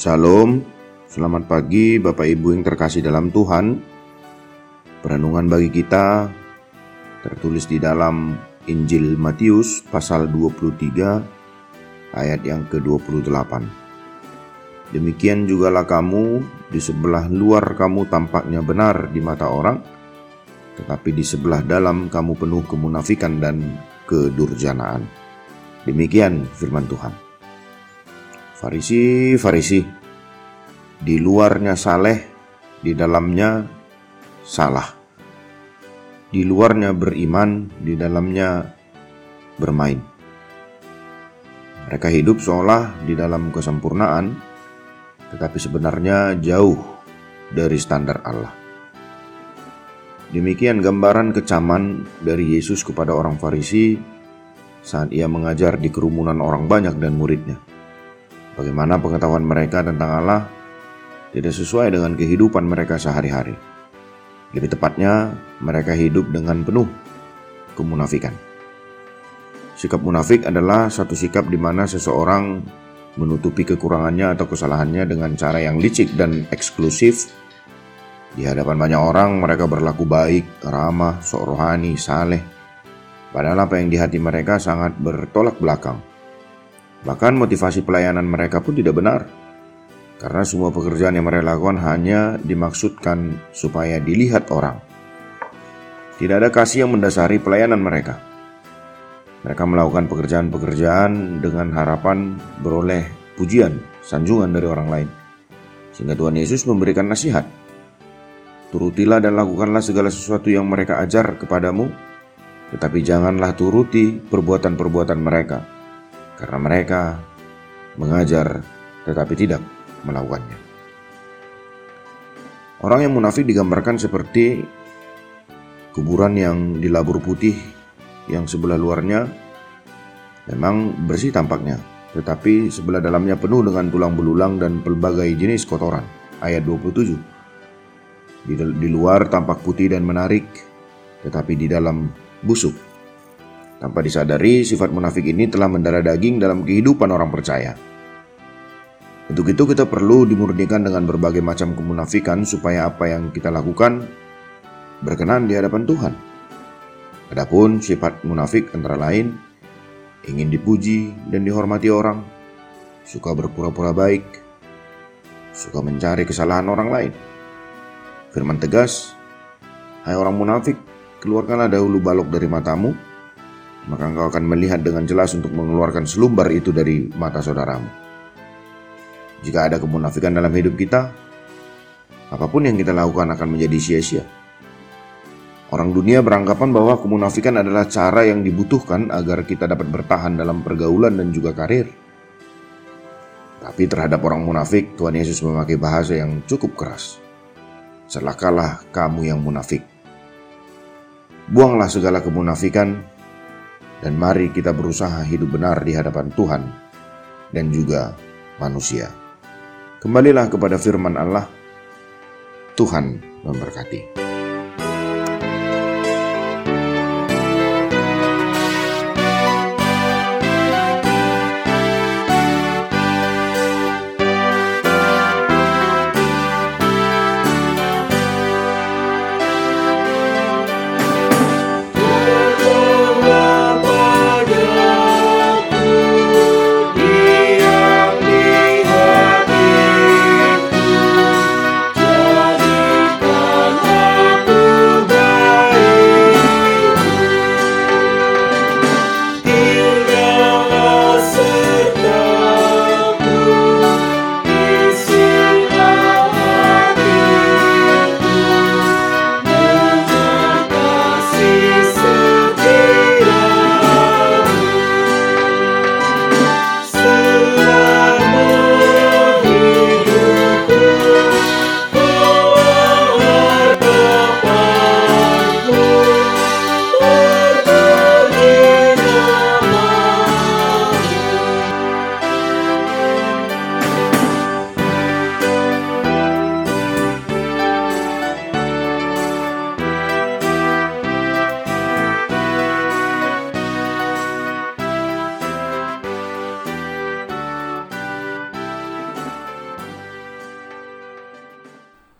Salam, selamat pagi Bapak Ibu yang terkasih dalam Tuhan. Perenungan bagi kita tertulis di dalam Injil Matius pasal 23 ayat yang ke-28. Demikian jugalah kamu di sebelah luar kamu tampaknya benar di mata orang, tetapi di sebelah dalam kamu penuh kemunafikan dan kedurjanaan. Demikian firman Tuhan. Farisi, Farisi, di luarnya saleh, di dalamnya salah. Di luarnya beriman, di dalamnya bermain. Mereka hidup seolah di dalam kesempurnaan, tetapi sebenarnya jauh dari standar Allah. Demikian gambaran kecaman dari Yesus kepada orang Farisi saat ia mengajar di kerumunan orang banyak dan muridnya. Bagaimana pengetahuan mereka tentang Allah tidak sesuai dengan kehidupan mereka sehari-hari. Lebih tepatnya, mereka hidup dengan penuh kemunafikan. Sikap munafik adalah satu sikap di mana seseorang menutupi kekurangannya atau kesalahannya dengan cara yang licik dan eksklusif. Di hadapan banyak orang, mereka berlaku baik, ramah, sok rohani, saleh. Padahal apa yang di hati mereka sangat bertolak belakang Bahkan motivasi pelayanan mereka pun tidak benar. Karena semua pekerjaan yang mereka lakukan hanya dimaksudkan supaya dilihat orang. Tidak ada kasih yang mendasari pelayanan mereka. Mereka melakukan pekerjaan-pekerjaan dengan harapan beroleh pujian, sanjungan dari orang lain. Sehingga Tuhan Yesus memberikan nasihat. Turutilah dan lakukanlah segala sesuatu yang mereka ajar kepadamu, tetapi janganlah turuti perbuatan-perbuatan mereka karena mereka mengajar tetapi tidak melakukannya. Orang yang munafik digambarkan seperti kuburan yang dilabur putih yang sebelah luarnya memang bersih tampaknya, tetapi sebelah dalamnya penuh dengan tulang belulang dan pelbagai jenis kotoran. Ayat 27. Di, di luar tampak putih dan menarik, tetapi di dalam busuk tanpa disadari, sifat munafik ini telah mendarah daging dalam kehidupan orang percaya. Untuk itu kita perlu dimurnikan dengan berbagai macam kemunafikan supaya apa yang kita lakukan berkenan di hadapan Tuhan. Adapun sifat munafik antara lain ingin dipuji dan dihormati orang, suka berpura-pura baik, suka mencari kesalahan orang lain. Firman tegas, "Hai orang munafik, keluarkanlah dahulu balok dari matamu, maka engkau akan melihat dengan jelas untuk mengeluarkan selumbar itu dari mata saudaramu. Jika ada kemunafikan dalam hidup kita, apa pun yang kita lakukan akan menjadi sia-sia. Orang dunia beranggapan bahwa kemunafikan adalah cara yang dibutuhkan agar kita dapat bertahan dalam pergaulan dan juga karir. Tapi terhadap orang munafik, Tuhan Yesus memakai bahasa yang cukup keras. Celakalah kamu yang munafik. Buanglah segala kemunafikan dan mari kita berusaha hidup benar di hadapan Tuhan dan juga manusia. Kembalilah kepada firman Allah. Tuhan memberkati.